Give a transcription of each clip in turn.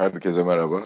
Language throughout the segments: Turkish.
Herkese merhaba.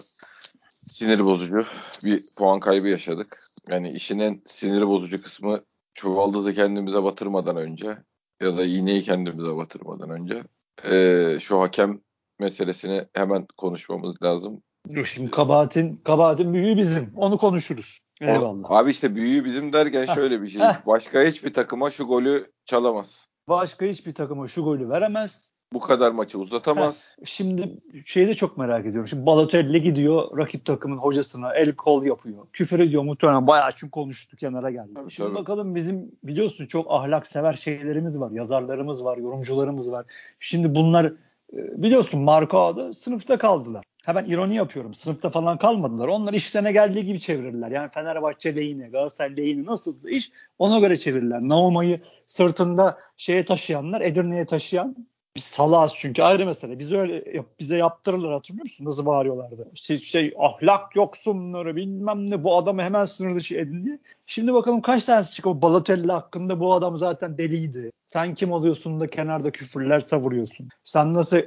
Sinir bozucu bir puan kaybı yaşadık. Yani işin en sinir bozucu kısmı çuvaldızı kendimize batırmadan önce ya da iğneyi kendimize batırmadan önce e, şu hakem meselesini hemen konuşmamız lazım. Şimdi kabahatin kabahatin büyüğü bizim. Onu konuşuruz. Eyvallah. Abi işte büyüğü bizim derken şöyle bir şey. Başka hiçbir takıma şu golü çalamaz. Başka hiçbir takıma şu golü veremez. Bu kadar maçı uzatamaz. Heh, şimdi şeyi de çok merak ediyorum. Şimdi Balotelli gidiyor rakip takımın hocasına el kol yapıyor. Küfür ediyor muhtemelen bayağı çünkü konuştu kenara geldi. Tabii, şimdi tabii. bakalım bizim biliyorsun çok ahlak sever şeylerimiz var. Yazarlarımız var, yorumcularımız var. Şimdi bunlar biliyorsun Marco'da sınıfta kaldılar. Ha ben ironi yapıyorum. Sınıfta falan kalmadılar. Onlar işlerine geldiği gibi çevirirler. Yani Fenerbahçe lehine, Galatasaray lehine nasılsa iş ona göre çevirirler. Nauma'yı sırtında şeye taşıyanlar, Edirne'ye taşıyan biz salağız çünkü ayrı mesele. Bize öyle bize yaptırırlar hatırlıyor musun? Nasıl bağırıyorlardı? İşte şey ahlak yoksunları bilmem ne bu adamı hemen sınır dışı edin diye. Şimdi bakalım kaç tanesi çıkıyor. Balotelli hakkında bu adam zaten deliydi. Sen kim oluyorsun da kenarda küfürler savuruyorsun. Sen nasıl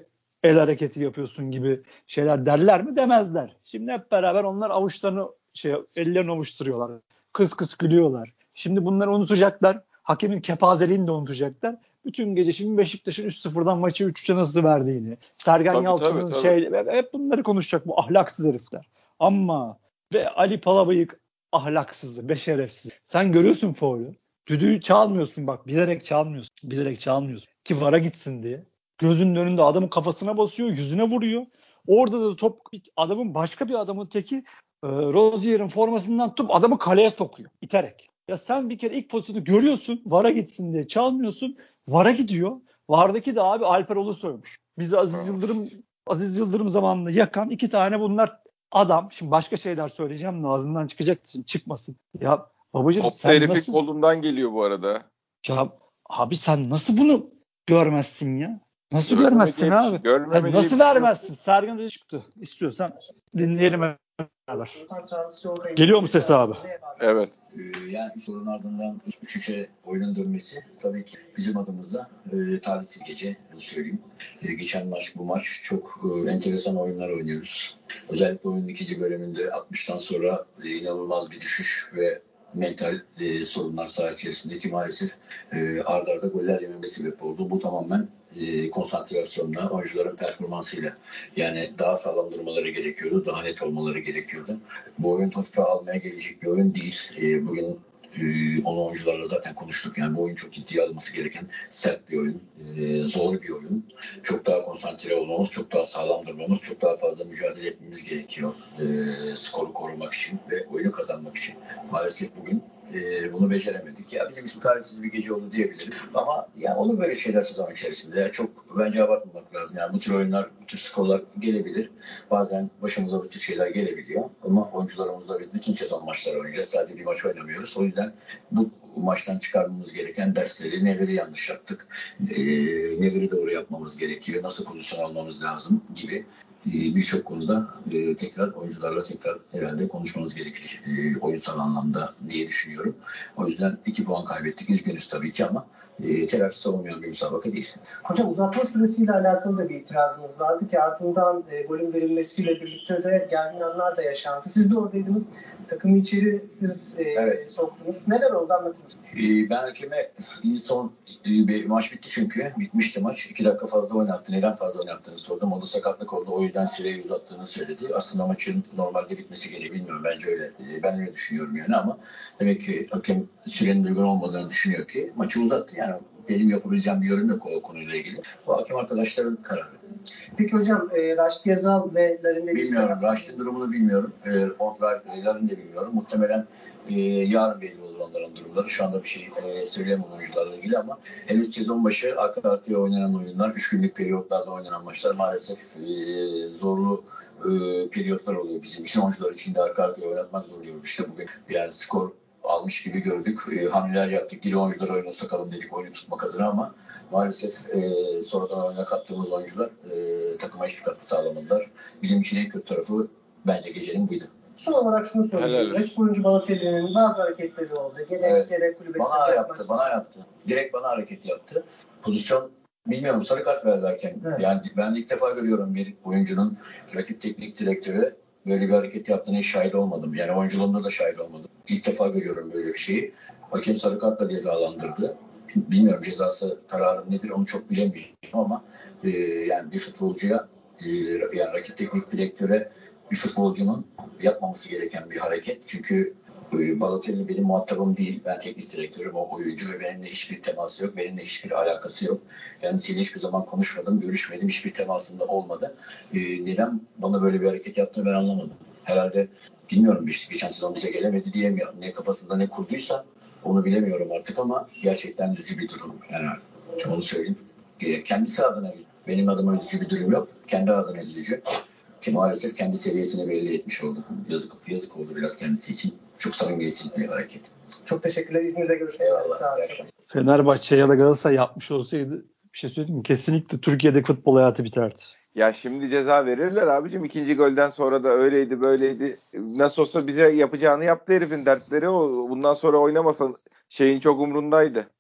el hareketi yapıyorsun gibi şeyler derler mi demezler. Şimdi hep beraber onlar avuçlarını şey ellerini avuşturuyorlar. Kız kız gülüyorlar. Şimdi bunları unutacaklar. Hakemin kepazeliğini de unutacaklar. Bütün gece şimdi Beşiktaş'ın 3-0'dan maçı 3-3'e nasıl verdiğini, Sergen Yalçın'ın şey hep bunları konuşacak bu ahlaksız herifler. Ama ve Ali Palabıyık ahlaksızdı, beşerefsiz. Sen görüyorsun faulü. Düdüğü çalmıyorsun bak bilerek çalmıyorsun. Bilerek çalmıyorsun. Ki vara gitsin diye. Gözünün önünde adamın kafasına basıyor, yüzüne vuruyor. Orada da top adamın başka bir adamın teki e, Rozier'in formasından tutup adamı kaleye sokuyor iterek. Ya sen bir kere ilk pozisyonu görüyorsun. Vara gitsin diye çalmıyorsun. Vara gidiyor. Vardaki de abi Alper Ulusoy'muş. Bizi Aziz Yıldırım Aziz Yıldırım zamanında yakan iki tane bunlar adam. Şimdi başka şeyler söyleyeceğim de ağzından çıkacaktı şimdi çıkmasın. Ya babacığım Top sen herifin nasıl... kolundan geliyor bu arada. Ya abi sen nasıl bunu görmezsin ya? Nasıl görmezsin abi? Yani nasıl vermezsin? Sergen de çıktı. İstiyorsan dinleyelim beraber. Geliyor mu ses abi? Evet. Ee, yani sorun ardından 3-3'e oyunun dönmesi tabii ki bizim adımızda e, talihsiz gece bunu söyleyeyim. E, geçen maç bu maç çok e, enteresan oyunlar oynuyoruz. Özellikle oyunun ikinci bölümünde 60'tan sonra e, inanılmaz bir düşüş ve mental e, sorunlar saha içerisindeki maalesef e, ardarda arda goller yememe sebep oldu. Bu tamamen e, konsantrasyonla, oyuncuların performansıyla. Yani daha sağlam durmaları gerekiyordu, daha net olmaları gerekiyordu. Bu oyun hafife almaya gelecek bir oyun değil. E, bugün ee, onu oyuncularla zaten konuştuk. Yani bu oyun çok ciddiye alınması gereken sert bir oyun. E, zor bir oyun. Çok daha konsantre olmamız, çok daha sağlam durmamız, çok daha fazla mücadele etmemiz gerekiyor. E, skoru korumak için ve oyunu kazanmak için. Maalesef bugün e, bunu beceremedik. Ya bizim için tarihsiz bir gece oldu diyebilirim. Ama ya olur böyle şeyler sezon içerisinde. Çok bence abartmamak lazım. Yani bu tür oyunlar, bu tür skorlar gelebilir. Bazen başımıza bu tür şeyler gelebiliyor. Ama oyuncularımızla bütün sezon maçları oynayacağız. Sadece bir maç oynamıyoruz. O yüzden bu maçtan çıkarmamız gereken dersleri, neleri yanlış yaptık, e, neleri doğru yapmamız gerekiyor, nasıl pozisyon almamız lazım gibi e, birçok konuda e, tekrar oyuncularla tekrar herhalde konuşmamız gerekecek e, oyunsal anlamda diye düşünüyorum. O yüzden iki puan kaybettik. Üzgünüz tabii ki ama e, telafisi olmayan bir müsabaka değil. Hocam uzatma süresiyle alakalı da bir itirazınız vardı ki ardından e, golün verilmesiyle birlikte de gergin anlar da yaşandı. Siz de oradaydınız. Takımı içeri siz e, evet. soktunuz. Neler oldu anlatın. E, ben hakeme son bir maç bitti çünkü. Bitmişti maç. İki dakika fazla oynattı. Neden fazla oynattığını sordum. O da sakatlık oldu. O yüzden süreyi uzattığını söyledi. Aslında maçın normalde bitmesi gerekiyor. Bilmiyorum. Bence öyle. Ben öyle düşünüyorum yani ama demek ki hakem sürenin uygun olmadığını düşünüyor ki maçı uzattı. Yani benim yapabileceğim bir yorum yok o konuyla ilgili. Bu hakem arkadaşların kararı. Peki hocam e, Raşit Yazal ve Larin'de Bilmiyorum. Raşit'in durumunu bilmiyorum. E, Larin de bilmiyorum. Muhtemelen e, yarın belli olur onların durumları. Şu anda bir şey e, söyleyemem oyuncularla ilgili ama henüz sezon başı arka arkaya oynanan oyunlar, 3 günlük periyotlarda oynanan maçlar maalesef e, zorlu e, periyotlar oluyor bizim için. Oyuncular için de arka arkaya oynatmak zor oluyor. İşte bugün yani skor almış gibi gördük. E, hamleler yaptık. Dili oyuncuları oyunu sakalım dedik oyunu tutmak adına ama maalesef e, sonradan oyuna kattığımız oyuncular e, takıma hiçbir katkı sağlamadılar. Bizim için en kötü tarafı bence gecenin buydu. Son olarak şunu söyleyeyim. Rakip oyuncu Balotelli'nin bazı hareketleri oldu. Gerek evet. gerek kulübesinde Bana yaptı, bana yaptı. Direkt bana hareket yaptı. Pozisyon Bilmiyorum sarı kart verdi hakem. Evet. Yani ben ilk defa görüyorum bir oyuncunun rakip teknik direktörü böyle bir hareket yaptığını hiç şahit olmadım. Yani oyunculuğumda da şahit olmadım. İlk defa görüyorum böyle bir şeyi. Hakem sarı kartla cezalandırdı. Bilmiyorum cezası kararı nedir onu çok bilemiyorum ama e, yani bir futbolcuya e, yani rakip teknik direktöre bir futbolcunun yapmaması gereken bir hareket. Çünkü Balotelli benim muhatabım değil. Ben teknik direktörüm, o oyuncu ve benimle hiçbir teması yok. Benimle hiçbir alakası yok. Kendisiyle hiçbir zaman konuşmadım, görüşmedim. Hiçbir temasında olmadı. E, neden bana böyle bir hareket yaptığını ben anlamadım. Herhalde bilmiyorum işte geçen sezon bize gelemedi diyemiyorum. Ne kafasında ne kurduysa onu bilemiyorum artık ama gerçekten üzücü bir durum. Yani onu söyleyeyim. E, kendisi adına benim adıma üzücü bir durum yok. Kendi adına üzücü. Ki maalesef kendi seviyesini belli etmiş oldu. Yazık, yazık oldu biraz kendisi için. Çok samimiyetsiz bir hareket. Çok teşekkürler. İzmir'de görüşmek üzere. Sağ olun. Fenerbahçe ya da Galatasaray yapmış olsaydı bir şey söyleyeyim mi? Kesinlikle Türkiye'de futbol hayatı biterdi. Ya şimdi ceza verirler abicim. ikinci golden sonra da öyleydi böyleydi. Nasıl olsa bize yapacağını yaptı herifin dertleri o. Bundan sonra oynamasan şeyin çok umrundaydı.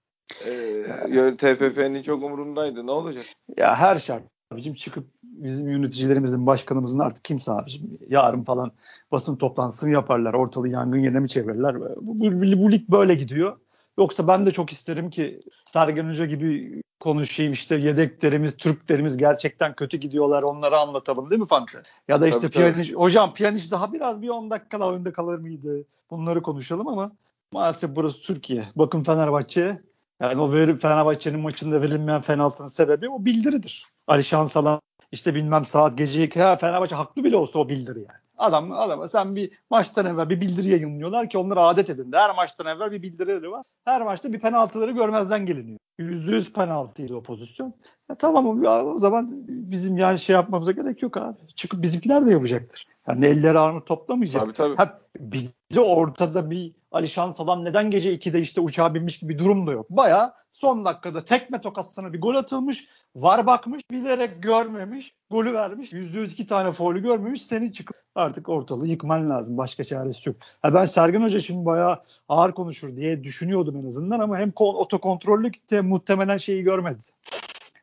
Ee, TFF'nin çok umrundaydı. Ne olacak? Ya her şart abicim çıkıp bizim yöneticilerimizin, başkanımızın artık kimse abicim yarın falan basın toplantısını yaparlar. Ortalığı yangın yerine mi çevirirler? Bu, bu, bu, lig böyle gidiyor. Yoksa ben de çok isterim ki Sergen Hoca gibi konuşayım işte yedeklerimiz, Türklerimiz gerçekten kötü gidiyorlar onları anlatalım değil mi Fante? Ya da işte Piyaniş, hocam Piyaniş daha biraz bir 10 dakika daha önde kalır mıydı? Bunları konuşalım ama maalesef burası Türkiye. Bakın Fenerbahçe yani o Fenerbahçe'nin maçında verilmeyen penaltının sebebi o bildiridir. Ali Şansalan işte bilmem saat gece Fenerbahçe haklı bile olsa o bildiri yani. Adam adama sen bir maçtan evvel bir bildiri yayınlıyorlar ki onları adet edin. Her maçtan evvel bir bildirileri var. Her maçta bir penaltıları görmezden geliniyor. Yüzde yüz penaltıydı o pozisyon. Ya tamam ya, o zaman bizim yani şey yapmamıza gerek yok abi. Çıkıp bizimkiler de yapacaktır. Yani elleri armut toplamayacak. Tabii tabii. Ha, bir de ortada bir Ali Şansalan neden gece 2'de işte uçağa binmiş gibi bir durum da yok. Baya son dakikada tekme tokatsına bir gol atılmış. Var bakmış bilerek görmemiş. Golü vermiş. %100 iki tane foul'ü görmemiş. Seni çıkıp artık ortalığı yıkman lazım. Başka çaresi yok. Ha ben Sergen Hoca şimdi bayağı ağır konuşur diye düşünüyordum en azından ama hem otokontrollük hem muhtemelen şeyi görmedi.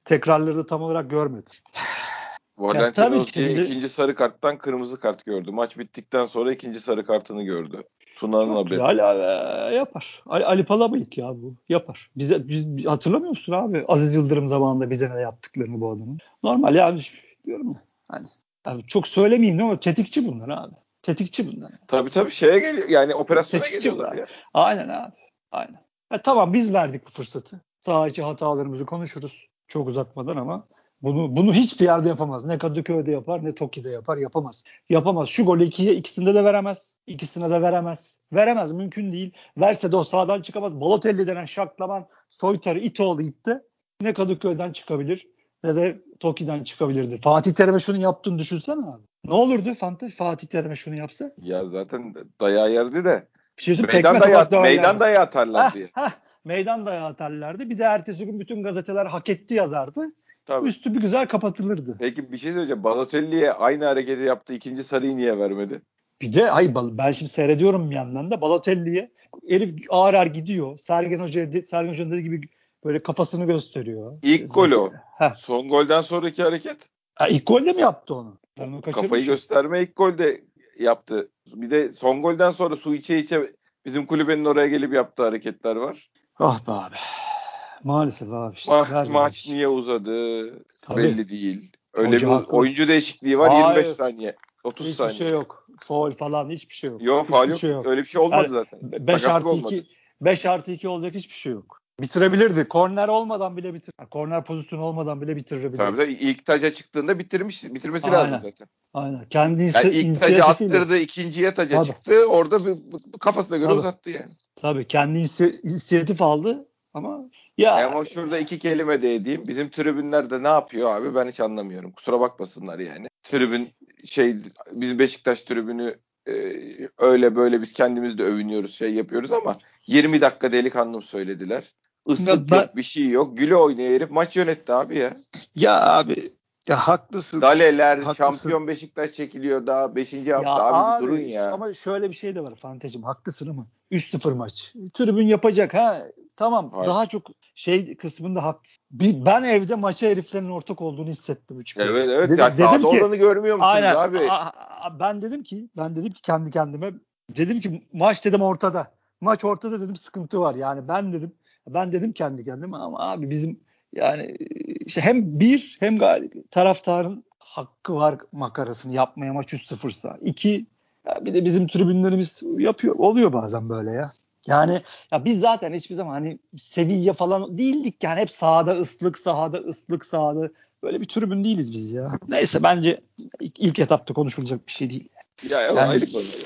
Tekrarları da tam olarak görmedi. Valentino şimdi... ikinci sarı karttan kırmızı kart gördü. Maç bittikten sonra ikinci sarı kartını gördü. Tuna'nın haberi. Güzel abi, yapar. Ali, Ali Palabıyık ya bu. Yapar. Bize biz hatırlamıyor musun abi? Aziz Yıldırım zamanında bize ne yaptıklarını bu adamın. Normal yani diyorum ya. Hani abi çok söylemeyeyim ama tetikçi bunlar abi. Tetikçi bunlar. Tabii tabii şeye geliyor. Yani operasyona tetikçi geliyorlar ya. Aynen abi. Aynen. E, tamam biz verdik bu fırsatı. Sağ içi hatalarımızı konuşuruz. Çok uzatmadan ama bunu bunu hiçbir yerde yapamaz. Ne Kadıköy'de yapar ne Toki'de yapar yapamaz. Yapamaz. Şu golü ikiye ikisinde de veremez. İkisine de veremez. Veremez mümkün değil. Verse de o sağdan çıkamaz. Balotelli denen şaklaman soytarı İtoğlu itti. Ne Kadıköy'den çıkabilir ne de Toki'den çıkabilirdi. Fatih Terim'e şunu yaptığını düşünsene abi. Ne olurdu Fatih, Fatih Terim'e şunu yapsa? Ya zaten dayağı yerdi de. Bir şey meydan, dayağı, meydan dayağı atarlar diye. Heh, meydan dayağı atarlardı. Bir de ertesi gün bütün gazeteler hak etti yazardı. Tabii. Üstü bir güzel kapatılırdı. Peki bir şey söyleyeceğim. Balotelli'ye aynı hareketi yaptı. ikinci sarıyı niye vermedi? Bir de ay ben şimdi seyrediyorum bir yandan da Balotelli'ye herif ağır ağır gidiyor. Sergen Hoca Sergen Hoca'nın dediği gibi böyle kafasını gösteriyor. İlk gol o. Heh. Son golden sonraki hareket. Ha, ilk golde mi yaptı onu? onu Kafayı gösterme ilk golde yaptı. Bir de son golden sonra su içe içe bizim kulübenin oraya gelip yaptığı hareketler var. Ah be abi. Maalesef abi. Işte, Ma- maç niye uzadı Tabii. belli değil. Öyle Hoca bir haklı. oyuncu değişikliği var Hayır. 25 saniye. 30 hiçbir saniye. Hiçbir şey yok. Foul falan hiçbir şey yok. Yok faul yok. Şey yok. Öyle bir şey olmadı yani, zaten. 5 artı 2 5 artı 2 olacak hiçbir şey yok. Bitirebilirdi. Korner olmadan bile bitir. Korner pozisyonu olmadan bile bitirebilirdi. Tabii de ilk taca çıktığında bitirmiş, bitirmesi Aynen. lazım zaten. Aynen. Kendi yani ilk tacı attırdı, ikinciye taca Tabii. çıktı. Orada bir, kafasına göre Tabii. uzattı yani. Tabii kendi inisiyatif aldı ama ya ama şurada iki kelime de edeyim. Bizim tribünler ne yapıyor abi ben hiç anlamıyorum. Kusura bakmasınlar yani. Tribün şey bizim Beşiktaş tribünü e, öyle böyle biz kendimiz de övünüyoruz şey yapıyoruz ama 20 dakika delikanlım söylediler. Islık ben, yok bir şey yok. Güle oynaya herif maç yönetti abi ya. Ya abi ya haklısın. Daleler haklısın. şampiyon Beşiktaş çekiliyor daha 5. hafta ya abi, abi durun ya. Ama şöyle bir şey de var Fantezim haklısın ama 3-0 maç. Tribün yapacak ha tamam Hayır. daha çok şey kısmında haklısın. Bir, ben evde maça heriflerin ortak olduğunu hissettim. Üç evet evet. Dedim, ya, dedim ki, olanı görmüyor musunuz aynen, abi? A, a, ben dedim ki ben dedim ki kendi kendime dedim ki maç dedim ortada. Maç ortada dedim sıkıntı var. Yani ben dedim ben dedim kendi kendime ama abi bizim yani işte hem bir hem galip taraftarın hakkı var makarasını yapmaya maç 3-0'sa. İki ya bir de bizim tribünlerimiz yapıyor oluyor bazen böyle ya. Yani ya biz zaten hiçbir zaman hani seviye falan değildik yani hep sahada ıslık sahada ıslık sahada böyle bir tribün değiliz biz ya. Neyse bence ilk, ilk etapta konuşulacak bir şey değil. Ya, ya yani,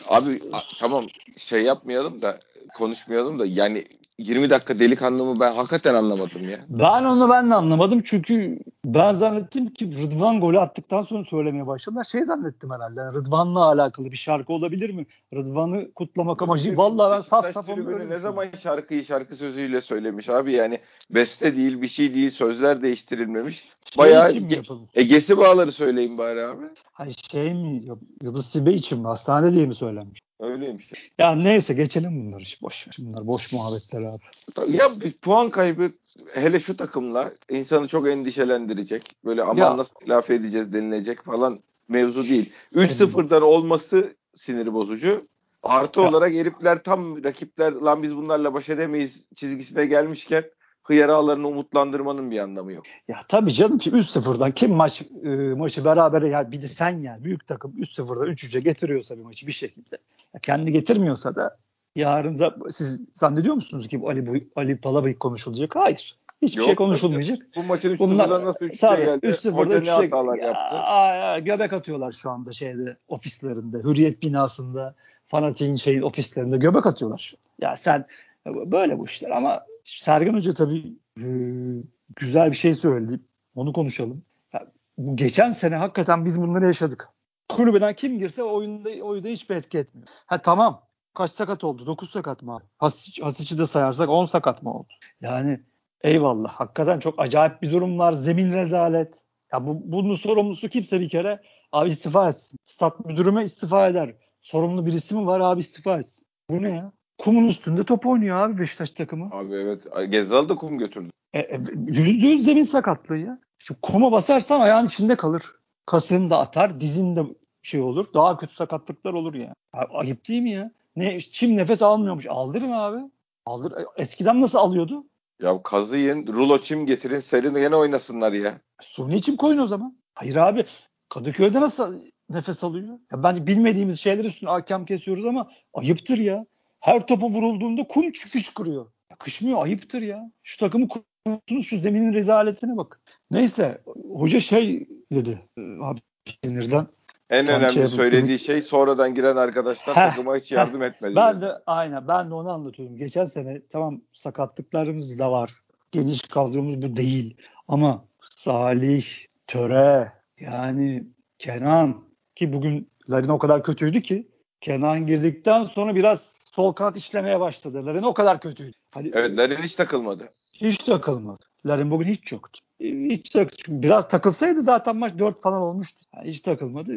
Abi tamam şey yapmayalım da konuşmayalım da yani 20 dakika delikanlımı ben hakikaten anlamadım ya. Ben onu ben de anlamadım çünkü ben zannettim ki Rıdvan golü attıktan sonra söylemeye başladılar. Şey zannettim herhalde. Rıdvan'la alakalı bir şarkı olabilir mi? Rıdvan'ı kutlamak amacı. Vallahi ben saf saf onu Ne zaman şarkıyı şarkı sözüyle söylemiş abi yani beste değil bir şey değil sözler değiştirilmemiş. Şey Bayağı ge- Egesi bağları söyleyin bari abi. Hayır şey mi? Yıldız Sibe için mi? Hastane diye mi söylenmiş? Öyleymiş. Ya neyse geçelim bunları. Boş Bunlar boş muhabbetler abi. Ya bir puan kaybı hele şu takımla insanı çok endişelendirecek. Böyle aman ya. nasıl telafi edeceğiz denilecek falan mevzu değil. 3-0'dan olması siniri bozucu. Artı ya. olarak herifler tam rakipler lan biz bunlarla baş edemeyiz çizgisine gelmişken hıyar ağlarını umutlandırmanın bir anlamı yok. Ya tabii canım ki 3-0'dan kim maç e, maçı beraber ya bir de sen yani büyük takım 3-0'dan 3-3'e getiriyorsa bir maçı bir şekilde. Ya kendi getirmiyorsa da yarın siz zannediyor musunuz ki Ali bu Ali Palabıyık konuşulacak? Hayır. Hiçbir şey Yok, şey konuşulmayacak. Bu maçın 3 Bunlar, nasıl 3 tabii, geldi? 3 Hoca ne hatalar ya, yaptı? Aa, göbek atıyorlar şu anda şeyde ofislerinde. Hürriyet binasında fanatiğin şeyin ofislerinde göbek atıyorlar şu. Ya sen böyle bu işler ama Sergen Hoca tabii e, güzel bir şey söyledi. Onu konuşalım. Ya, bu geçen sene hakikaten biz bunları yaşadık. Kulübeden kim girse oyunda, oyunda hiçbir etki etmiyor. Ha tamam. Kaç sakat oldu? 9 sakat mı? Hasic, Hasic'i de sayarsak 10 sakat mı oldu? Yani eyvallah. Hakikaten çok acayip bir durum var. Zemin rezalet. Ya bu, bunun sorumlusu kimse bir kere abi istifa etsin. Stat müdürüme istifa eder. Sorumlu birisi mi var abi istifa etsin. Bu ne ya? Kumun üstünde top oynuyor abi Beşiktaş takımı. Abi evet. Gezzal da kum götürdü. E, e, yüzde yüz zemin sakatlığı ya. Şu kuma basarsan ayağın içinde kalır. Kasını da atar, dizin de şey olur. Daha kötü sakatlıklar olur ya. Ayıp değil mi ya? Ne çim nefes almıyormuş. Aldırın abi. Aldır. E, eskiden nasıl alıyordu? Ya kazıyın, rulo çim getirin, serin yine oynasınlar ya. Suni çim koyun o zaman. Hayır abi. Kadıköy'de nasıl nefes alıyor? Ya bence bilmediğimiz şeyler üstüne hakem kesiyoruz ama ayıptır ya. Her topa vurulduğunda kum fışkırıyor. Yakışmıyor ayıptır ya. Şu takımı kurtunuz şu zeminin rezaletine bak. Neyse hoca şey dedi abi sinirden. En önemli şey söylediği şey sonradan giren arkadaşlar heh, takıma hiç yardım heh, etmedi. Ben de aynen ben de onu anlatıyorum. Geçen sene tamam sakatlıklarımız da var. Geniş kadromuz bu değil. Ama Salih, Töre yani Kenan ki bugün Larin o kadar kötüydü ki Kenan girdikten sonra biraz sol kanat işlemeye başladı. Larin o kadar kötüydü. Hadi, evet Larin hiç takılmadı. Hiç takılmadı. Larin bugün hiç yoktu. Hiç tak çünkü biraz takılsaydı zaten maç 4 falan olmuştu. Yani hiç takılmadı.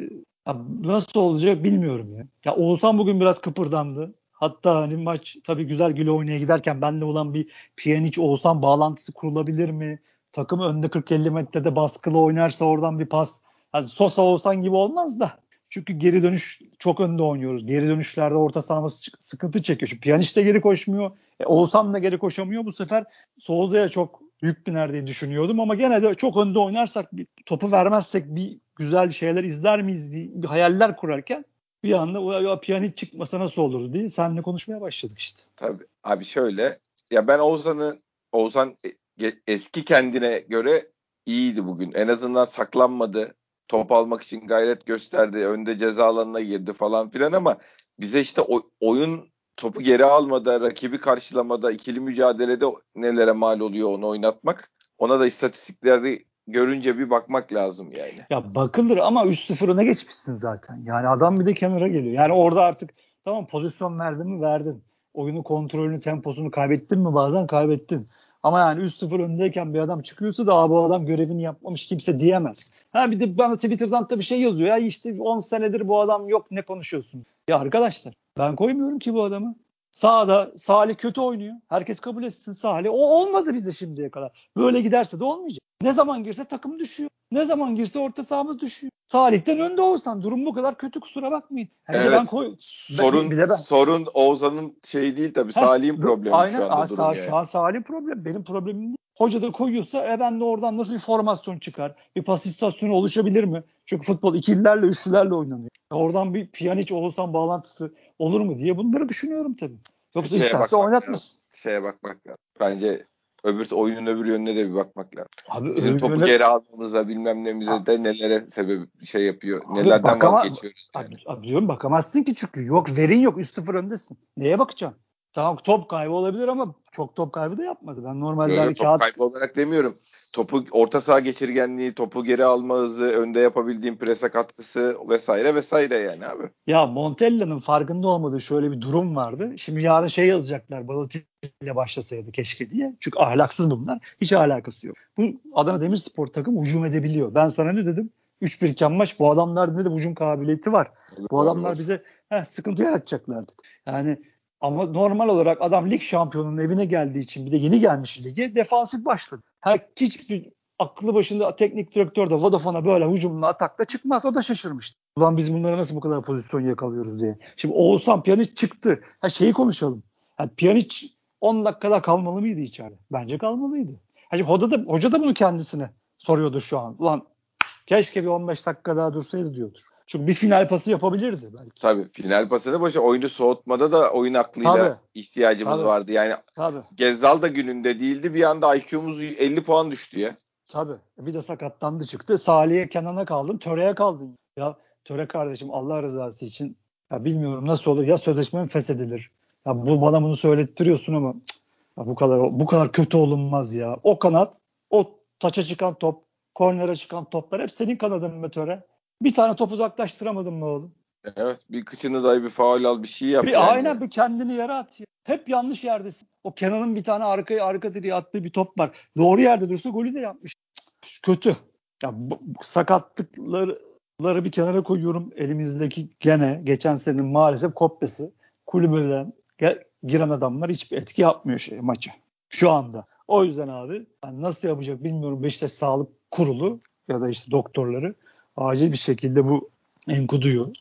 Ya nasıl olacak bilmiyorum ya. Ya Oğuzhan bugün biraz kıpırdandı. Hatta hani maç tabii güzel güle oynaya giderken benle olan bir Pjanic Oğuzhan bağlantısı kurulabilir mi? Takım önde 40-50 metrede baskılı oynarsa oradan bir pas. Yani Sosa Oğuzhan gibi olmaz da çünkü geri dönüş çok önde oynuyoruz. Geri dönüşlerde orta sahamız sıkıntı çekiyor. Şu Pjanic de geri koşmuyor. E, Oğuzhan da geri koşamıyor. Bu sefer Souza'ya çok yük biner diye düşünüyordum ama gene de çok önde oynarsak bir topu vermezsek bir güzel şeyler izler miyiz diye hayaller kurarken bir anda o Pjanic çıkmasa nasıl olurdu diye seninle konuşmaya başladık işte. Tabii abi şöyle ya ben Oğuzhan'ı Oğuzhan e, eski kendine göre iyiydi bugün. En azından saklanmadı top almak için gayret gösterdi. Önde ceza alanına girdi falan filan ama bize işte oyun topu geri almada, rakibi karşılamada, ikili mücadelede nelere mal oluyor onu oynatmak. Ona da istatistikleri görünce bir bakmak lazım yani. Ya bakılır ama 3-0 ne geçmişsin zaten. Yani adam bir de kenara geliyor. Yani orada artık tamam pozisyon verdin mi verdin. Oyunu kontrolünü, temposunu kaybettin mi bazen kaybettin. Ama yani 3-0 öndeyken bir adam çıkıyorsa da bu adam görevini yapmamış kimse diyemez. Ha bir de bana Twitter'dan da bir şey yazıyor. Ya işte 10 senedir bu adam yok ne konuşuyorsun? Ya arkadaşlar ben koymuyorum ki bu adamı. Sağda Salih kötü oynuyor. Herkes kabul etsin Salih. O olmadı bize şimdiye kadar. Böyle giderse de olmayacak. Ne zaman girse takım düşüyor. Ne zaman girse orta sahamız düşüyor. Salih'ten önde olsan durum bu kadar kötü kusura bakmayın. Yani evet. Ben koy, sorun de ben. sorun Oğuzhan'ın şeyi değil tabii. Salih'in problemi aynen, şu anda durum yani. Şu an Salih'in problem. Benim problemim değil. Hoca da koyuyorsa e ben de oradan nasıl bir formasyon çıkar? Bir pas istasyonu oluşabilir mi? Çünkü futbol ikililerle, üçlülerle oynanıyor. Oradan bir Pjanic Oğuzhan bağlantısı olur mu diye bunları düşünüyorum tabii. Yoksa Şeye isterse oynatmaz. Şeye bakmak lazım. Bence öbür oyunun öbür yönüne de bir bakmak lazım. Abi, Bizim topu yöne... geri aldığımıza bilmem nemize de nelere sebep şey yapıyor. Abi, nelerden bakama... vazgeçiyoruz yani. Abi, abi diyorum bakamazsın ki çünkü yok verin yok 3-0 öndesin. Neye bakacaksın? Tamam top kaybı olabilir ama çok top kaybı da yapmadı. Ben normalde Yok, top kağıt... kaybı olarak demiyorum. Topu orta saha geçirgenliği, topu geri alma hızı, önde yapabildiğim prese katkısı vesaire vesaire yani abi. Ya Montella'nın farkında olmadığı şöyle bir durum vardı. Şimdi yarın şey yazacaklar Balotelli ile başlasaydı keşke diye. Çünkü ahlaksız bunlar. Hiç alakası yok. Bu Adana Demirspor takım hücum edebiliyor. Ben sana ne dedim? 3-1 iken maç bu adamlarda da hücum kabiliyeti var. Bu adamlar bize heh, sıkıntı yaratacaklardı. Yani ama normal olarak adam lig şampiyonunun evine geldiği için bir de yeni gelmiş lige defansif başladı. Her hiçbir aklı başında teknik direktör de Vodafone'a böyle hücumla atakla çıkmaz. O da şaşırmıştı. Ulan biz bunlara nasıl bu kadar pozisyon yakalıyoruz diye. Şimdi Oğuzhan Pjanic çıktı. Ha şeyi konuşalım. Yani Pjanic 10 dakikada kalmalı mıydı içeride? Bence kalmalıydı. Yani hoca da, hoca da bunu kendisine soruyordur şu an. Ulan keşke bir 15 dakika daha dursaydı diyordur. Çünkü bir final pası yapabilirdi belki. Tabii final pasını boşa oyunu soğutmada da oyun aklıyla Tabii. ihtiyacımız Tabii. vardı. Yani Tabii. Gezzal da gününde değildi. Bir anda IQ'muz 50 puan düştü ya. Tabii. Bir de sakatlandı çıktı. Salih'e Kenan'a kaldın. Töre'ye kaldın. Ya Töre kardeşim Allah rızası için ya bilmiyorum nasıl olur. Ya sözleşmem feshedilir. Ya bu bana bunu söylettiriyorsun ama ya bu kadar bu kadar kötü olunmaz ya. O kanat, o taça çıkan top, kornere çıkan toplar hep senin kanadın mı Töre? Bir tane top uzaklaştıramadın mı oğlum? Evet bir kıçını day bir faul al bir şey yap. Bir, yani. Aynen bir kendini yere at. Ya. Hep yanlış yerdesin. O Kenan'ın bir tane arkaya arka direğe attığı bir top var. Doğru yerde dursa golü de yapmış. Kötü. Ya bu sakatlıkları bir kenara koyuyorum. Elimizdeki gene geçen senenin maalesef kopyası. Kulübeden giren adamlar hiçbir etki yapmıyor şey maçı. Şu anda. O yüzden abi yani nasıl yapacak bilmiyorum Beşiktaş Sağlık Kurulu ya da işte doktorları acil bir şekilde bu Enkudu'yu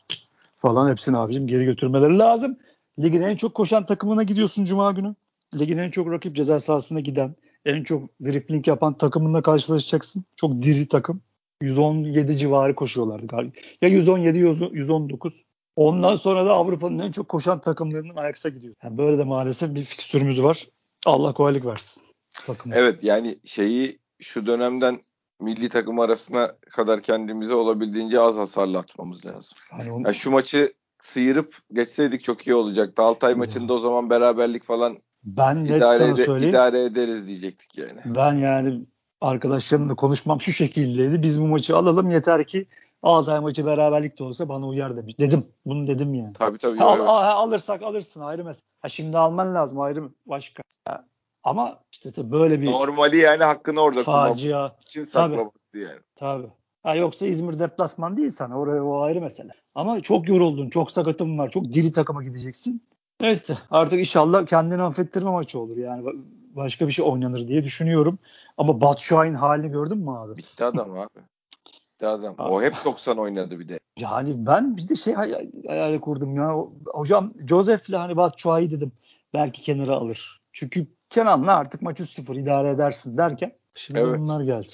falan hepsini abicim geri götürmeleri lazım. Ligin en çok koşan takımına gidiyorsun Cuma günü. Ligin en çok rakip ceza sahasına giden, en çok dripling yapan takımınla karşılaşacaksın. Çok diri takım. 117 civarı koşuyorlardı galiba. Ya 117 119. Ondan sonra da Avrupa'nın en çok koşan takımlarının Ajax'a gidiyor. Yani böyle de maalesef bir fikstürümüz var. Allah kolaylık versin. Takıma. Evet yani şeyi şu dönemden milli takım arasına kadar kendimize olabildiğince az hasarlı atmamız lazım. Yani onu... yani şu maçı sıyırıp geçseydik çok iyi olacaktı. Altay maçında o zaman beraberlik falan ben net idare, sana söyleyeyim. idare ederiz diyecektik yani. Ben yani arkadaşlarımla konuşmam şu şekildeydi. Biz bu maçı alalım yeter ki Altay maçı beraberlik de olsa bana uyar demiş. Dedim. Bunu dedim yani. Tabii tabii. Ha, al, alırsak alırsın ayrı mesele. Ha, şimdi alman lazım ayrı başka. Ha, ama işte böyle bir normali yani hakkını orada facia için saklamıştı yani. Tabii. Ha yoksa İzmir deplasman değil sana. Oraya o ayrı mesele. Ama çok yoruldun. Çok sakatın var. Çok diri takıma gideceksin. Neyse artık inşallah kendini affettirme maçı olur. Yani başka bir şey oynanır diye düşünüyorum. Ama Batu Şahin halini gördün mü abi? Bitti adam abi. Bitti adam. O hep 90 oynadı bir de. Yani ben bir de şey hayal, hayal kurdum ya. Hocam Josef'le hani Şahin dedim. Belki kenara alır. Çünkü Kenan'la artık maç 3-0 idare edersin derken şimdi evet. bunlar geldi.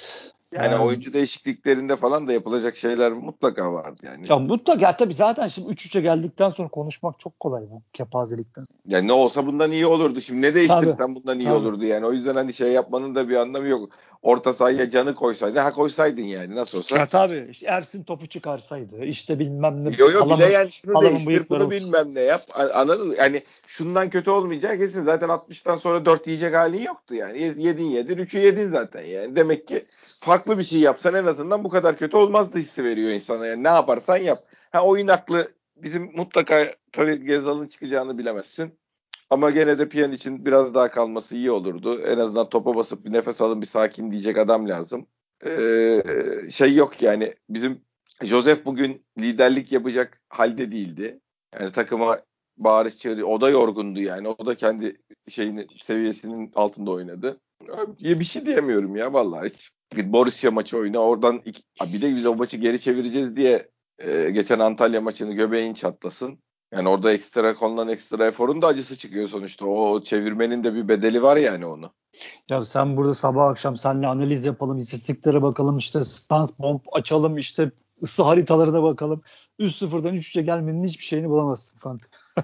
Yani, yani oyuncu değişikliklerinde falan da yapılacak şeyler mutlaka vardı yani. Ya mutlaka tabii zaten şimdi 3-3'e geldikten sonra konuşmak çok kolay bu kepazelikten. Yani ne olsa bundan iyi olurdu. Şimdi ne değiştirsen tabii, bundan iyi tabii. olurdu yani. O yüzden hani şey yapmanın da bir anlamı yok. Orta sahaya canı koysaydın ha koysaydın yani nasıl olsa. Ya tabii işte Ersin topu çıkarsaydı işte bilmem ne. Yo yo alamın, bile yani şunu değiştir bunu olsun. bilmem ne yap. Anladın mı? Yani şundan kötü olmayacak kesin. Zaten 60'tan sonra 4 yiyecek halin yoktu yani. Yedin yedin 3'ü yedin zaten yani. Demek ki farklı bir şey yapsan en azından bu kadar kötü olmazdı hissi veriyor insana. Yani ne yaparsan yap. Ha oyun aklı bizim mutlaka tabii Gezal'ın çıkacağını bilemezsin. Ama gene de Piyan için biraz daha kalması iyi olurdu. En azından topa basıp bir nefes alın bir sakin diyecek adam lazım. Ee, şey yok yani bizim Joseph bugün liderlik yapacak halde değildi. Yani takıma bağırış çağırı o da yorgundu yani. O da kendi şeyini seviyesinin altında oynadı. Bir şey diyemiyorum ya vallahi hiç. Borussia maçı oyna oradan iki, bir de biz o maçı geri çevireceğiz diye e, geçen Antalya maçını göbeğin çatlasın. Yani orada ekstra konulan ekstra eforun da acısı çıkıyor sonuçta. O çevirmenin de bir bedeli var yani onu. Ya sen burada sabah akşam seninle analiz yapalım, istatistiklere bakalım, işte stans bomb açalım, işte ısı haritalarına bakalım. 3-0'dan 3-3'e gelmenin hiçbir şeyini bulamazsın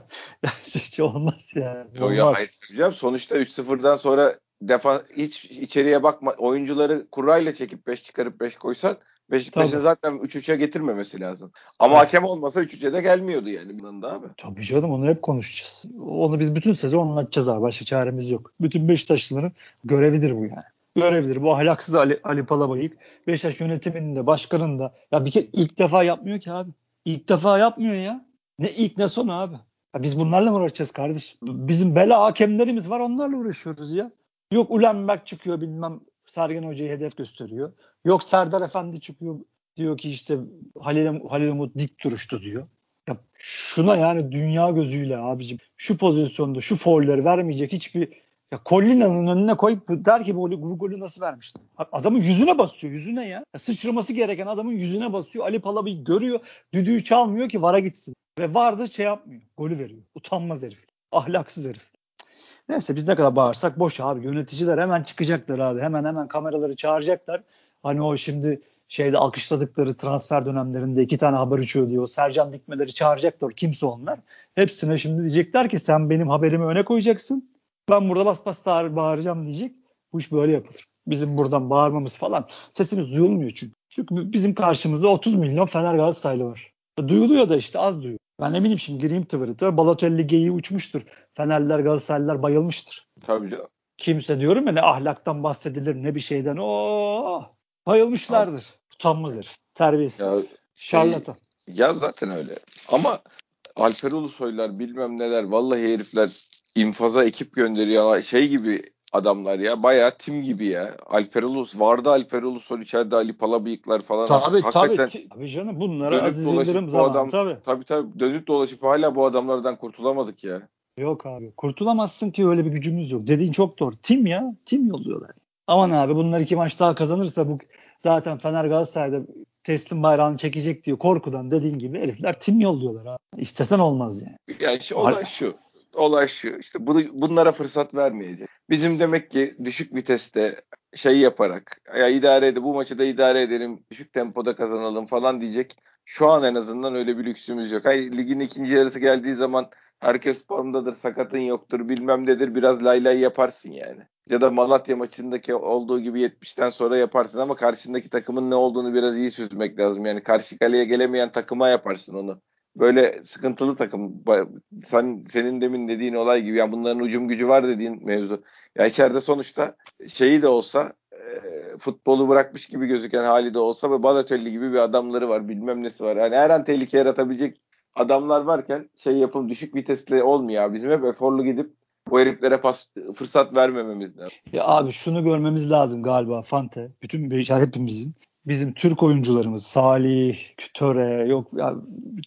Hiç şey olmaz yani. Olmaz. Ya hayır hocam sonuçta 3-0'dan sonra defa hiç içeriye bakma oyuncuları kurayla çekip 5 çıkarıp 5 koysak Beşiktaş'ın zaten 3-3'e getirmemesi lazım. Ama evet. hakem olmasa 3-3'e de gelmiyordu yani bunun da abi. Tabii canım onu hep konuşacağız. Onu biz bütün sezon anlatacağız abi. Başka çaremiz yok. Bütün Beşiktaşlıların görevidir bu yani. Görevidir. Bu ahlaksız Ali, Ali Palabayık Beşiktaş yönetiminin de başkanın da ya bir kere ilk defa yapmıyor ki abi. İlk defa yapmıyor ya. Ne ilk ne son abi. Ya biz bunlarla mı uğraşacağız kardeş? Bizim bela hakemlerimiz var onlarla uğraşıyoruz ya. Yok Ulenberg çıkıyor bilmem Sergen Hoca'yı hedef gösteriyor. Yok Serdar Efendi çıkıyor diyor ki işte Halil, Halil Umut dik duruştu diyor. Ya şuna yani dünya gözüyle abicim şu pozisyonda şu foulleri vermeyecek hiçbir ya Collina'nın önüne koyup der ki bu, bu golü nasıl vermiştin? Adamın yüzüne basıyor yüzüne ya. ya. Sıçraması gereken adamın yüzüne basıyor. Ali Palabi görüyor. Düdüğü çalmıyor ki vara gitsin. Ve vardı şey yapmıyor. Golü veriyor. Utanmaz herif. Ahlaksız herif. Neyse biz ne kadar bağırsak boş abi. Yöneticiler hemen çıkacaklar abi. Hemen hemen kameraları çağıracaklar. Hani o şimdi şeyde alkışladıkları transfer dönemlerinde iki tane haber uçuyor diyor. Sercan Dikmeleri çağıracaklar. Kimse onlar. Hepsine şimdi diyecekler ki sen benim haberimi öne koyacaksın. Ben burada bas bas bağıracağım diyecek. Bu iş böyle yapılır. Bizim buradan bağırmamız falan. Sesimiz duyulmuyor çünkü. Çünkü bizim karşımızda 30 milyon Fener Galatasaraylı var. Duyuluyor da işte az duyuyor. Ben eminim şimdi gireyim Twitter'a. Balotelli geyiği uçmuştur. Fenerliler Galatasaraylılar bayılmıştır. Tabii canım. Kimse diyorum ya ne ahlaktan bahsedilir ne bir şeyden. o bayılmışlardır. Abi. Utanmaz herif. Terbiyesiz. Ya, Şarlatan. Şey, ya zaten öyle. Ama Alper Ulusoylar bilmem neler vallahi herifler infaza ekip gönderiyor. Şey gibi adamlar ya. Bayağı tim gibi ya. Alper Ulus vardı Alper Ulusol içeride Ali Palabıyıklar falan. Tabii Hakikaten tabii. Tabii canım bunlara Aziz Yıldırım zaman adam, tabii. Tabii tabii dönüp dolaşıp hala bu adamlardan kurtulamadık ya. Yok abi. Kurtulamazsın ki öyle bir gücümüz yok. Dediğin çok doğru. Tim ya. Tim yolluyorlar. Aman abi bunlar iki maç daha kazanırsa bu zaten Fener Galatasaray'da teslim bayrağını çekecek diyor korkudan dediğin gibi herifler tim yolluyorlar abi. İstesen olmaz yani. Yani şu olay şu olay şu. İşte bunu, bunlara fırsat vermeyecek. Bizim demek ki düşük viteste şey yaparak ya idare edin bu maçı da idare edelim düşük tempoda kazanalım falan diyecek. Şu an en azından öyle bir lüksümüz yok. Hayır ligin ikinci yarısı geldiği zaman herkes formdadır, sakatın yoktur, bilmem nedir biraz lay lay yaparsın yani. Ya da Malatya maçındaki olduğu gibi 70'ten sonra yaparsın ama karşındaki takımın ne olduğunu biraz iyi süzmek lazım. Yani karşı kaleye gelemeyen takıma yaparsın onu böyle sıkıntılı takım. Sen senin demin dediğin olay gibi yani bunların ucum gücü var dediğin mevzu. Ya içeride sonuçta şeyi de olsa e, futbolu bırakmış gibi gözüken hali de olsa ve Balotelli gibi bir adamları var. Bilmem nesi var. Yani her an tehlike yaratabilecek adamlar varken şey yapım düşük vitesli olmuyor. Bizim hep eforlu gidip bu heriflere pas, fırsat vermememiz lazım. Ya abi şunu görmemiz lazım galiba Fante. Bütün hepimizin bizim Türk oyuncularımız Salih, Töre yok ya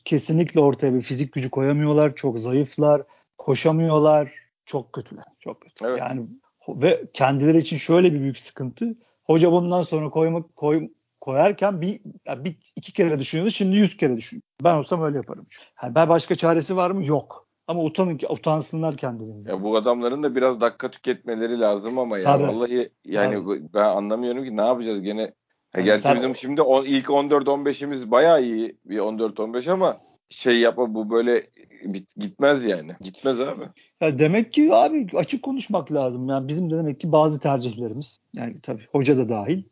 kesinlikle ortaya bir fizik gücü koyamıyorlar. Çok zayıflar, koşamıyorlar. Çok kötüler. Çok kötü. Evet. Yani ve kendileri için şöyle bir büyük sıkıntı. Hoca bundan sonra koymak koy, koyarken bir, yani bir iki kere düşünüyordu. Şimdi yüz kere düşünüyor. Ben olsam öyle yaparım. Yani ben başka çaresi var mı? Yok. Ama utanın utansınlar kendilerini. Ya bu adamların da biraz dakika tüketmeleri lazım ama ya Tabii. vallahi yani Tabii. ben anlamıyorum ki ne yapacağız gene yani gerçi sen... bizim şimdi on, ilk 14-15'imiz bayağı iyi bir 14-15 ama şey yapma bu böyle gitmez yani. Gitmez abi. Ya demek ki abi açık konuşmak lazım. Yani bizim de demek ki bazı tercihlerimiz yani tabii hoca da dahil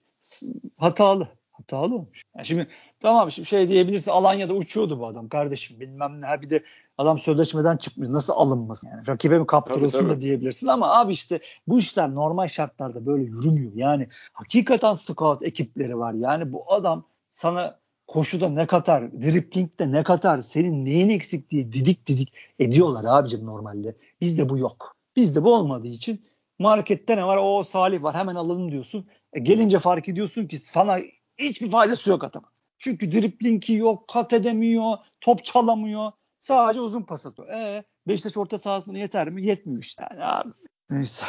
hatalı. Hatalı olmuş. Yani şimdi tamam şimdi şey diyebilirsin Alanya'da uçuyordu bu adam kardeşim bilmem ne. Bir de adam sözleşmeden çıkmış nasıl alınmasın yani. Rakibe mi kaptırılsın tabii, tabii. da diyebilirsin ama abi işte bu işler normal şartlarda böyle yürümüyor. Yani hakikaten scout ekipleri var. Yani bu adam sana koşuda ne katar, driplingde ne katar, senin neyin eksik diye didik didik ediyorlar abicim normalde. Bizde bu yok. Bizde bu olmadığı için markette ne var? O Salih var hemen alalım diyorsun. E gelince fark ediyorsun ki sana hiçbir faydası yok adamın. Çünkü driplingi yok, kat edemiyor, top çalamıyor. Sadece uzun pas atıyor. E Beşiktaş orta sahasına yeter mi? Yetmiyor işte. Yani abi. Neyse.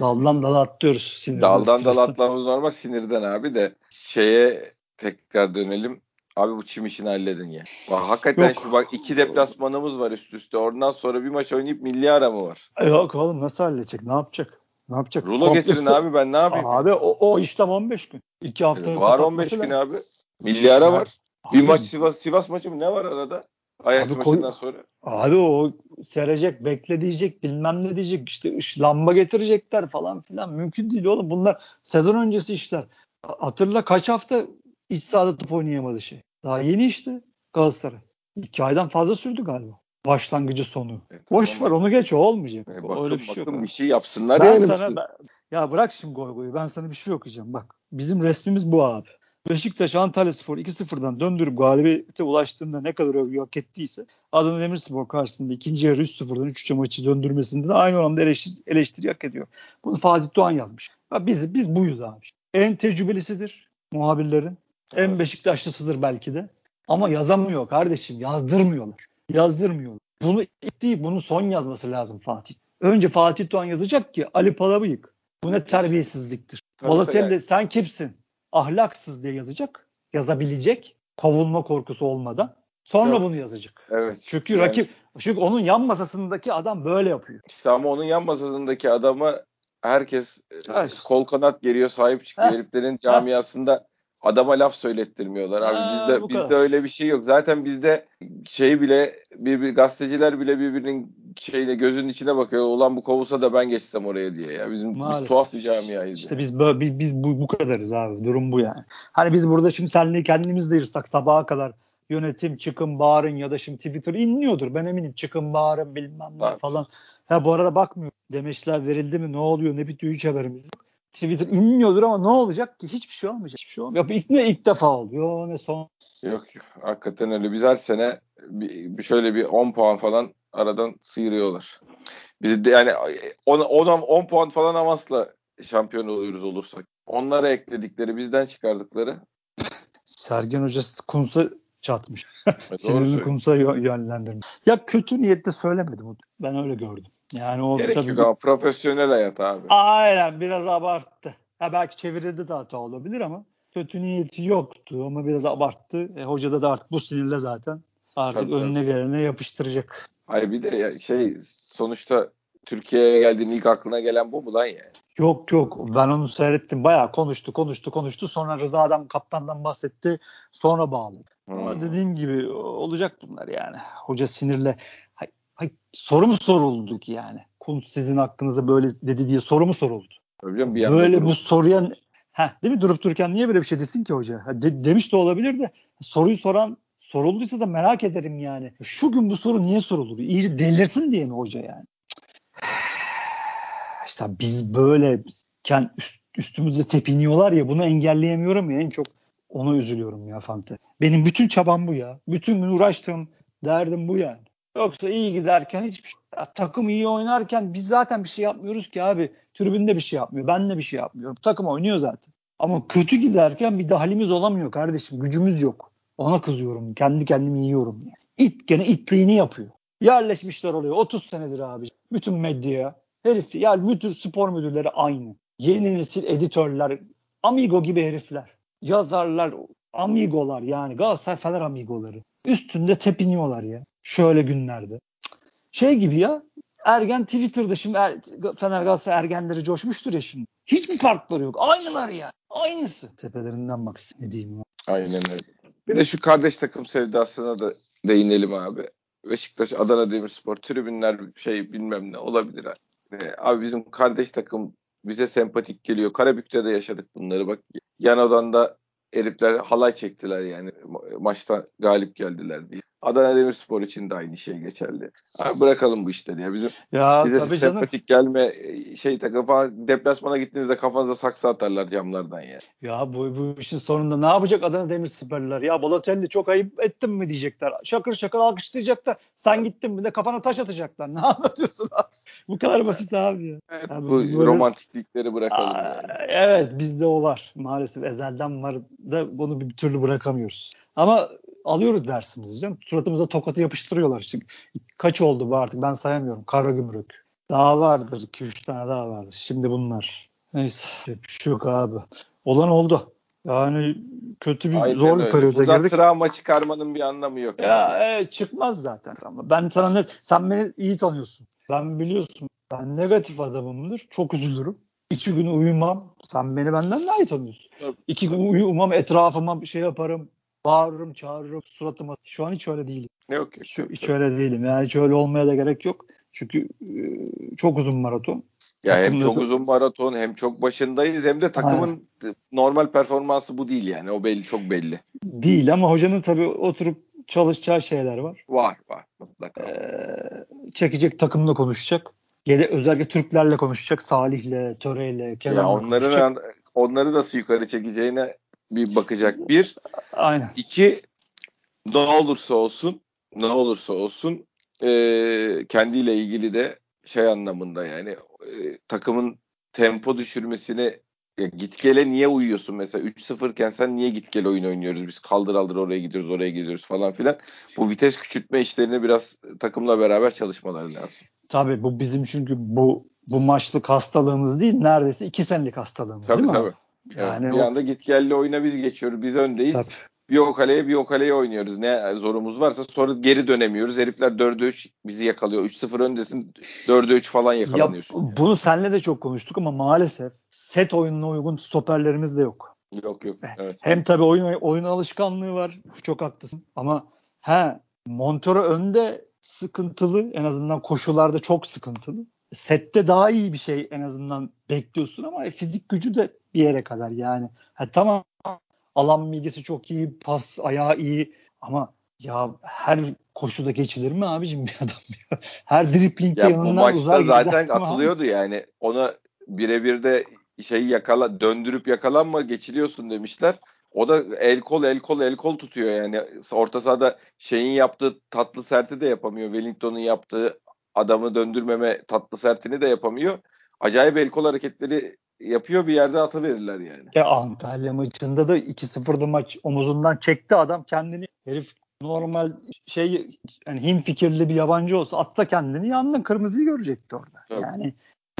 Daldan dala atlıyoruz. Sinirden, Daldan dala atlamamız normal sinirden abi de şeye tekrar dönelim. Abi bu çim işini halledin ya. Bak, hakikaten Yok. şu bak iki deplasmanımız var üst üste. Oradan sonra bir maç oynayıp milli ara mı var? Yok oğlum nasıl halledecek? Ne yapacak? Ne yapacak? Rulo Komple getirin abi ben ne yapayım? Abi o, o işlem 15 gün. 2 hafta. Var 15 gün abi. Milli ara var. Abi, bir maç Sivas Sivas maçı mı ne var arada? Ajax abi, maçından sonra. Abi o serecek, bekle diyecek, bilmem ne diyecek, işte lamba getirecekler falan filan. Mümkün değil oğlum. Bunlar sezon öncesi işler. Hatırla kaç hafta iç sahada top oynayamadı şey. Daha yeni işte Galatasaray. İki aydan fazla sürdü galiba. Başlangıcı sonu. Evet, Boş ver onu geç o olmayacak. E, bakın, Öyle bir şey yok. bir şey yapsınlar ben yani. Sana, ben, ya bırak şimdi goy goyu. Ben sana bir şey okuyacağım. Bak bizim resmimiz bu abi. Beşiktaş Antalya Spor 2-0'dan döndürüp galibiyete ulaştığında ne kadar övgü hak ettiyse Adana Demirspor karşısında ikinci yarı 3-0'dan 3-3'e maçı döndürmesinde de aynı oranda eleştiri, eleştiri hak ediyor. Bunu Fatih Doğan yazmış. Ya biz, biz buyuz abi. En tecrübelisidir muhabirlerin. En Beşiktaşlısıdır belki de. Ama yazamıyor kardeşim. Yazdırmıyorlar. Yazdırmıyorlar. Bunu değil, bunu son yazması lazım Fatih. Önce Fatih Doğan yazacak ki Ali Palabıyık. Bu ne terbiyesizliktir. Balotelli sen kimsin? Ahlaksız diye yazacak. Yazabilecek. Kovulma korkusu olmadan. Sonra evet. bunu yazacak. Evet. Çünkü yani, rakip çünkü onun yan masasındaki adam böyle yapıyor. İşte ama onun yan masasındaki adama herkes ha, kol kanat geriyor sahip çıkıyor. Heriflerin camiasında adama laf söylettirmiyorlar abi. Ha, bizde bizde öyle bir şey yok. Zaten bizde şey bile bir, bir gazeteciler bile birbirinin şeyine gözünün içine bakıyor. Ulan bu kovulsa da ben geçsem oraya diye ya. Bizim biz tuhaf bir camiayız. İşte yani. biz böyle, biz, biz bu, bu kadarız abi. Durum bu yani. Hani biz burada şimdi seninle kendimiz de yırsak sabaha kadar yönetim çıkın bağırın ya da şimdi Twitter inliyordur. Ben eminim çıkın bağırın bilmem ne falan. Ha bu arada bakmıyor. Demeçler verildi mi ne oluyor ne bitiyor hiç haberimiz yok. Twitter inmiyordur ama ne olacak ki? Hiçbir şey olmayacak. Hiçbir şey olmayacak. İlk ne ilk defa oluyor ne son. Yok yok. Hakikaten öyle. Biz her sene bir, şöyle bir 10 puan falan aradan sıyırıyorlar. Biz de yani 10, 10, 10 puan falan Amas'la şampiyon oluyoruz olursak. Onlara ekledikleri, bizden çıkardıkları. Sergen Hoca Kunsa çatmış. Evet, Sinirini Kunsa yönlendirmiş. Ya kötü niyetle söylemedim. Ben öyle gördüm. Yani o Gerek tabii yok ama profesyonel hayat abi. Aynen biraz abarttı. Ha belki çeviride de hata olabilir ama kötü niyeti yoktu ama biraz abarttı. E, hoca da artık bu sinirle zaten artık tabii, önüne tabii. gelene yapıştıracak. Hayır bir de şey sonuçta Türkiye'ye geldiğin ilk aklına gelen bu mu lan yani? Yok yok ben onu seyrettim bayağı konuştu konuştu konuştu sonra Rıza adam kaptandan bahsetti sonra bağlı. Hmm. Ama dediğin gibi olacak bunlar yani. Hoca sinirle soru mu soruldu ki yani? Kunt sizin hakkınıza böyle dedi diye soru mu soruldu? Tabii bir böyle bu soruya ha değil mi durup dururken niye böyle bir şey desin ki hoca? Ha, de, demiş de olabilir de soruyu soran sorulduysa da merak ederim yani. Şu gün bu soru niye soruldu? İyice delirsin diye mi hoca yani? İşte biz böyle kend, üst, üstümüze tepiniyorlar ya bunu engelleyemiyorum ya en çok ona üzülüyorum ya Fante. Benim bütün çabam bu ya. Bütün gün uğraştığım derdim bu yani. Yoksa iyi giderken hiçbir şey. Ya, takım iyi oynarken biz zaten bir şey yapmıyoruz ki abi. Tribünde bir şey yapmıyor. Ben de bir şey yapmıyorum. Takım oynuyor zaten. Ama kötü giderken bir dahlimiz olamıyor kardeşim. Gücümüz yok. Ona kızıyorum. Kendi kendimi yiyorum. Yani. İt gene itliğini yapıyor. Yerleşmişler oluyor. 30 senedir abi. Bütün medyaya. Herif yani müdür, spor müdürleri aynı. Yeni nesil editörler, amigo gibi herifler. Yazarlar, amigolar yani Galatasaray Fener amigoları. Üstünde tepiniyorlar ya şöyle günlerde. Şey gibi ya ergen Twitter'da şimdi er, Fener Galatasaray ergenleri coşmuştur ya şimdi. Hiç mi farkları yok? Aynılar ya. Aynısı. Tepelerinden bak ne diyeyim ya. Aynen öyle. Bir de şu kardeş takım sevdasına da değinelim abi. Beşiktaş, Adana Demirspor, tribünler şey bilmem ne olabilir abi. Abi bizim kardeş takım bize sempatik geliyor. Karabük'te de yaşadık bunları bak. Yan odanda herifler halay çektiler yani maçta galip geldiler diye. Adana Demirspor için de aynı şey geçerli. Abi bırakalım bu işleri ya. Bizim ya, bize tabii sempatik canım. gelme şey takım falan deplasmana gittiğinizde kafanıza saksı atarlar camlardan ya. Ya bu, bu işin sonunda ne yapacak Adana Demirsporlar? Ya Balotelli çok ayıp ettin mi diyecekler. Şakır şakır alkışlayacaklar. Sen gittin mi de kafana taş atacaklar. Ne anlatıyorsun abi? Bu kadar basit abi ya. Evet, abi, bu böyle... romantiklikleri bırakalım. Aa, yani. Evet bizde o var. Maalesef ezelden var da bunu bir türlü bırakamıyoruz. Ama alıyoruz dersimizi canım. Suratımıza tokatı yapıştırıyorlar. işte. kaç oldu bu artık ben sayamıyorum. Kara gümrük. Daha vardır. 2-3 tane daha vardır. Şimdi bunlar. Neyse. Bir şey yok abi. Olan oldu. Yani kötü bir Aynen zor bir periyoda Buradan girdik. travma çıkarmanın bir anlamı yok. Ya e, çıkmaz zaten travma. Ben sana ne, sen beni iyi tanıyorsun. Ben biliyorsun. Ben negatif adamımdır. Çok üzülürüm. İki gün uyumam. Sen beni benden daha iyi tanıyorsun. Evet. İki gün uyumam etrafıma bir şey yaparım. Bağırırım, çağırırım suratıma. Şu an hiç öyle değilim. Yok yok. Yok. hiç öyle değilim. Yani hiç öyle olmaya da gerek yok. Çünkü e, çok uzun maraton. Ya hem çok uzun maraton hem çok başındayız hem de takımın normal performansı bu değil yani. O belli çok belli. Değil ama hocanın tabii oturup çalışacağı şeyler var. Var var mutlaka. Ee, çekecek takımla konuşacak. Yede, özellikle Türklerle konuşacak. Salih'le, Töre'yle, Kenan'la onların konuşacak. onları nasıl yukarı çekeceğine bir bakacak. Bir, Aynen. iki ne olursa olsun ne olursa olsun eee kendiyle ilgili de şey anlamında yani eee, takımın tempo düşürmesine ya git gele niye uyuyorsun mesela 3-0 iken sen niye git gele oyun oynuyoruz biz kaldır aldır oraya gidiyoruz oraya gidiyoruz falan filan bu vites küçültme işlerini biraz takımla beraber çalışmaları lazım. Tabii bu bizim çünkü bu bu maçlık hastalığımız değil neredeyse iki senelik hastalığımız Tabii değil mi? tabii. Evet, Yani bir o- anda git gelle oyuna biz geçiyoruz biz öndeyiz. Tabii. Bir o kaleye bir o kaleye oynuyoruz. Ne zorumuz varsa sonra geri dönemiyoruz. Herifler 4'e 3 bizi yakalıyor. 3-0 öndesin 4'e 3 falan Ya, yakalanıyorsun. bunu seninle de çok konuştuk ama maalesef set oyununa uygun stoperlerimiz de yok. Yok yok. Evet. Hem tabii oyun oyun alışkanlığı var. Çok haklısın. Ama he Montero önde sıkıntılı. En azından koşularda çok sıkıntılı. Sette daha iyi bir şey en azından bekliyorsun ama e, fizik gücü de bir yere kadar yani. Ha, tamam alan bilgisi çok iyi, pas ayağı iyi ama ya her koşuda geçilir mi abicim bir adam ya? Her driplingde Ya bu yanından uzar maçta gider zaten mi abi? atılıyordu yani. Ona birebir de şeyi yakala döndürüp yakalanma geçiliyorsun demişler. O da el kol el kol el kol tutuyor yani. Orta sahada şeyin yaptığı tatlı serti de yapamıyor. Wellington'un yaptığı adamı döndürmeme tatlı sertini de yapamıyor. Acayip el kol hareketleri yapıyor bir yerde atıverirler yani. Ya Antalya maçında da 2-0'dı maç omuzundan çekti adam kendini. Herif normal şey yani him fikirli bir yabancı olsa atsa kendini yandan kırmızıyı görecekti orada. Tabii. Yani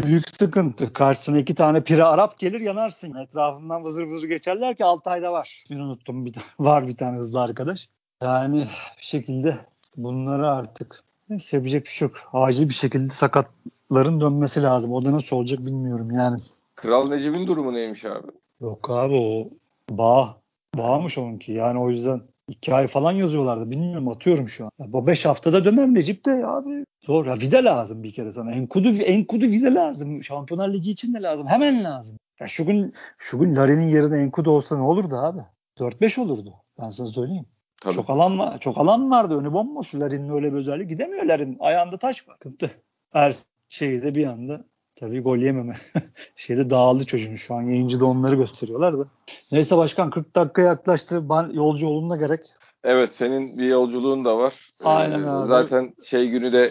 büyük sıkıntı. Karşısına iki tane pire Arap gelir yanarsın. Etrafından vızır vızır geçerler ki Altay'da var. Bir unuttum bir tane. Var bir tane hızlı arkadaş. Yani bir şekilde bunları artık neyse yapacak bir şey yok. Acil bir şekilde sakatların dönmesi lazım. O da nasıl olacak bilmiyorum yani. Kral Necip'in durumu neymiş abi? Yok abi o bağ. Bağmış onunki. Yani o yüzden iki ay falan yazıyorlardı. Bilmiyorum atıyorum şu an. Ya bu beş haftada döner Necip de abi. Zor. Ya vide lazım bir kere sana. Enkudu, Enkudu vide lazım. Şampiyonlar Ligi için de lazım. Hemen lazım. Ya şu gün şu gün Larin'in yerine Enkudu olsa ne olurdu abi? 4-5 olurdu. Ben sana söyleyeyim. Tabii. Çok alan var. Çok alan vardı. Önü bomboş. Larin'in öyle bir özelliği. Gidemiyor Larin. Ayağında taş var. Sıkıntı. Her şeyi de bir anda tabii gol yememe. Şeyde dağıldı çocuğun. Şu an yayıncıda onları gösteriyorlar da. Neyse başkan 40 dakika yaklaştı. Ben yolcu olumuna gerek. Evet senin bir yolculuğun da var. Aynen Ee, abi. Zaten şey günü de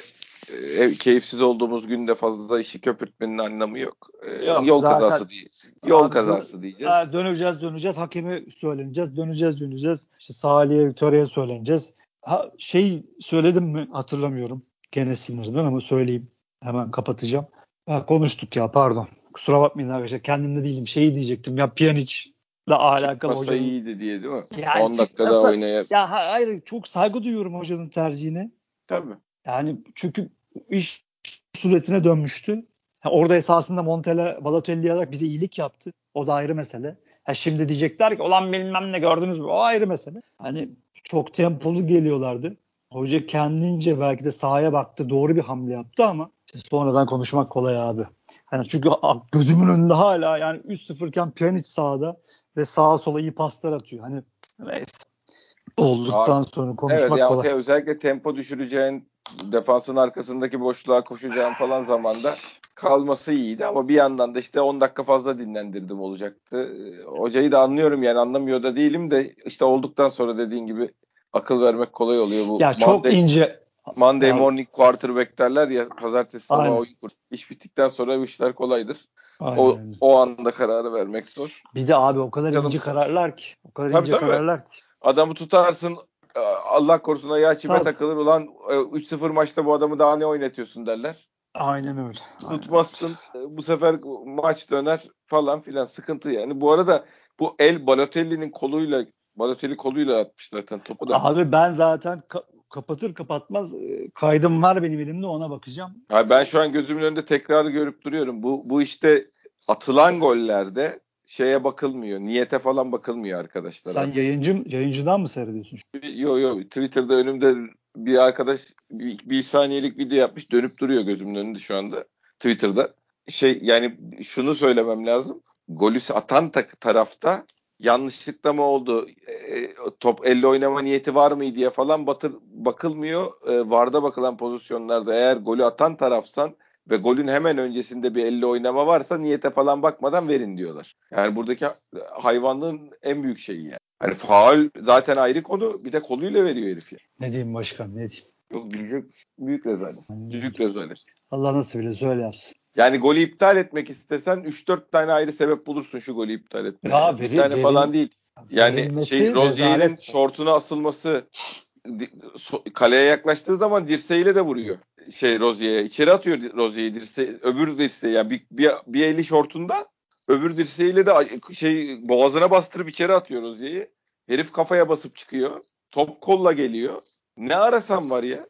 e, keyifsiz olduğumuz günde fazla da işi köpürtmenin anlamı yok. Ee, Yok, yol zaten- kazası değil. Yol Abi, kazası diyeceğiz. Ha, döneceğiz döneceğiz. Hakeme söyleneceğiz. Döneceğiz döneceğiz. İşte Salih'e, Töre'ye söyleneceğiz. Ha, şey söyledim mi hatırlamıyorum. Gene sinirden ama söyleyeyim. Hemen kapatacağım. Ha, konuştuk ya pardon. Kusura bakmayın arkadaşlar. Kendimde değilim. Şeyi diyecektim ya Pjanic'le alakalı Çıkmasa hocanın. iyiydi diye değil mi? Yani 10 dakikada oynayıp. Ya ha- hayır çok saygı duyuyorum hocanın tercihine. Tabii. Yani çünkü iş suretine dönmüştü. Ha, orada esasında Montella Balotelli alarak bize iyilik yaptı. O da ayrı mesele. Ha, şimdi diyecekler ki olan bilmem ne gördünüz mü? O ayrı mesele. Hani çok tempolu geliyorlardı. Hoca kendince belki de sahaya baktı. Doğru bir hamle yaptı ama sonradan konuşmak kolay abi. Hani çünkü gözümün önünde hala yani 3-0 iken Pjanic sahada ve sağa sola iyi paslar atıyor. Hani neyse. Olduktan sonra Evet konuşmak ya kolay. özellikle tempo düşüreceğin defansın arkasındaki boşluğa koşacağın falan zamanda kalması iyiydi ama bir yandan da işte 10 dakika fazla dinlendirdim olacaktı. Ee, Hocayı da anlıyorum yani anlamıyor da değilim de işte olduktan sonra dediğin gibi akıl vermek kolay oluyor bu. Ya çok Monday- ince Monday Ya- morning quarterback derler ya pazartesi sabah Aynen. oyun kur. İş bittikten sonra bu işler kolaydır. Aynen O, o anda kararı vermek zor. Bir de abi o kadar Canım ince kararlar ki. O kadar Tabii, ince tabii. kararlar ki. Adamı tutarsın Allah korusun ayağı çime takılır. Ulan 3-0 e, maçta bu adamı daha ne oynatıyorsun derler. Aynen öyle. Tutmazsın. Aynen. Bu sefer maç döner falan filan. Sıkıntı yani. Bu arada bu el Balotelli'nin koluyla Balotelli koluyla atmış zaten topu da. Abi ben zaten ka- kapatır kapatmaz e, kaydım var benim elimde ona bakacağım. Abi ben şu an gözümün önünde tekrarı görüp duruyorum. Bu bu işte atılan gollerde şeye bakılmıyor. Niyete falan bakılmıyor arkadaşlar. Sen yayıncı yayıncıdan mı seyrediyorsun? Yo yo Twitter'da önümde bir arkadaş bir, bir saniyelik video yapmış dönüp duruyor gözümün önünde şu anda Twitter'da. Şey yani şunu söylemem lazım. Golü atan tarafta yanlışlıkla mı oldu? E, top elle oynama niyeti var mı diye falan batır, bakılmıyor. E, Varda bakılan pozisyonlarda eğer golü atan tarafsan ve golün hemen öncesinde bir elle oynama varsa niyete falan bakmadan verin diyorlar. Yani buradaki hayvanlığın en büyük şeyi yani. Hani faul zaten ayrı konu bir de koluyla veriyor herif ya. Ne diyeyim başkan ne diyeyim. Yok gülecek büyük rezalet. Büyük rezalet. Allah nasıl bile söyle yapsın. Yani golü iptal etmek istesen 3 4 tane ayrı sebep bulursun şu golü iptal etmeye. Ya bir tane verin, falan değil. Yani şey Rozier'in şortuna asılması kaleye yaklaştığı zaman dirseğiyle de vuruyor. Şey Rozier'e içeri atıyor Rozier'i dirse öbür dirseği yani bir, bir, bir eli şortunda öbür dirseğiyle de şey boğazına bastırıp içeri atıyor Rozier'i. Herif kafaya basıp çıkıyor. Top kolla geliyor. Ne arasam var ya?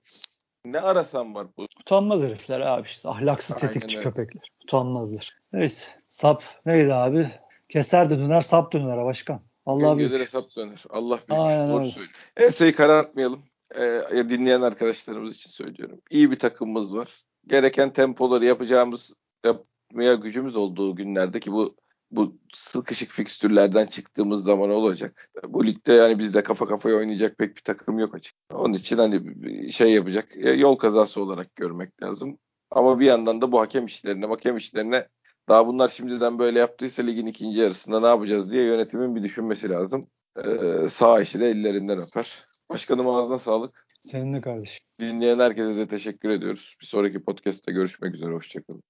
Ne arasam var bu? Utanmaz herifler abi işte. Ahlaksız Aynen tetikçi öyle. köpekler. Utanmazlar. Neyse. Sap neydi abi? Keser de döner sap döner başkan. Allah büyük. Gelire sap döner. Allah büyük. Aynen Doğru söylüyor. Enseyi karartmayalım. Ee, dinleyen arkadaşlarımız için söylüyorum. İyi bir takımımız var. Gereken tempoları yapacağımız yapmaya gücümüz olduğu günlerde ki bu bu sıkışık fikstürlerden çıktığımız zaman olacak. Bu ligde yani bizde kafa kafaya oynayacak pek bir takım yok açık. Onun için hani şey yapacak yol kazası olarak görmek lazım. Ama bir yandan da bu hakem işlerine, hakem işlerine daha bunlar şimdiden böyle yaptıysa ligin ikinci yarısında ne yapacağız diye yönetimin bir düşünmesi lazım. Ee, sağ işi de ellerinden öper. Başkanım ağzına sağlık. Senin de kardeşim. Dinleyen herkese de teşekkür ediyoruz. Bir sonraki podcast'te görüşmek üzere. Hoşçakalın.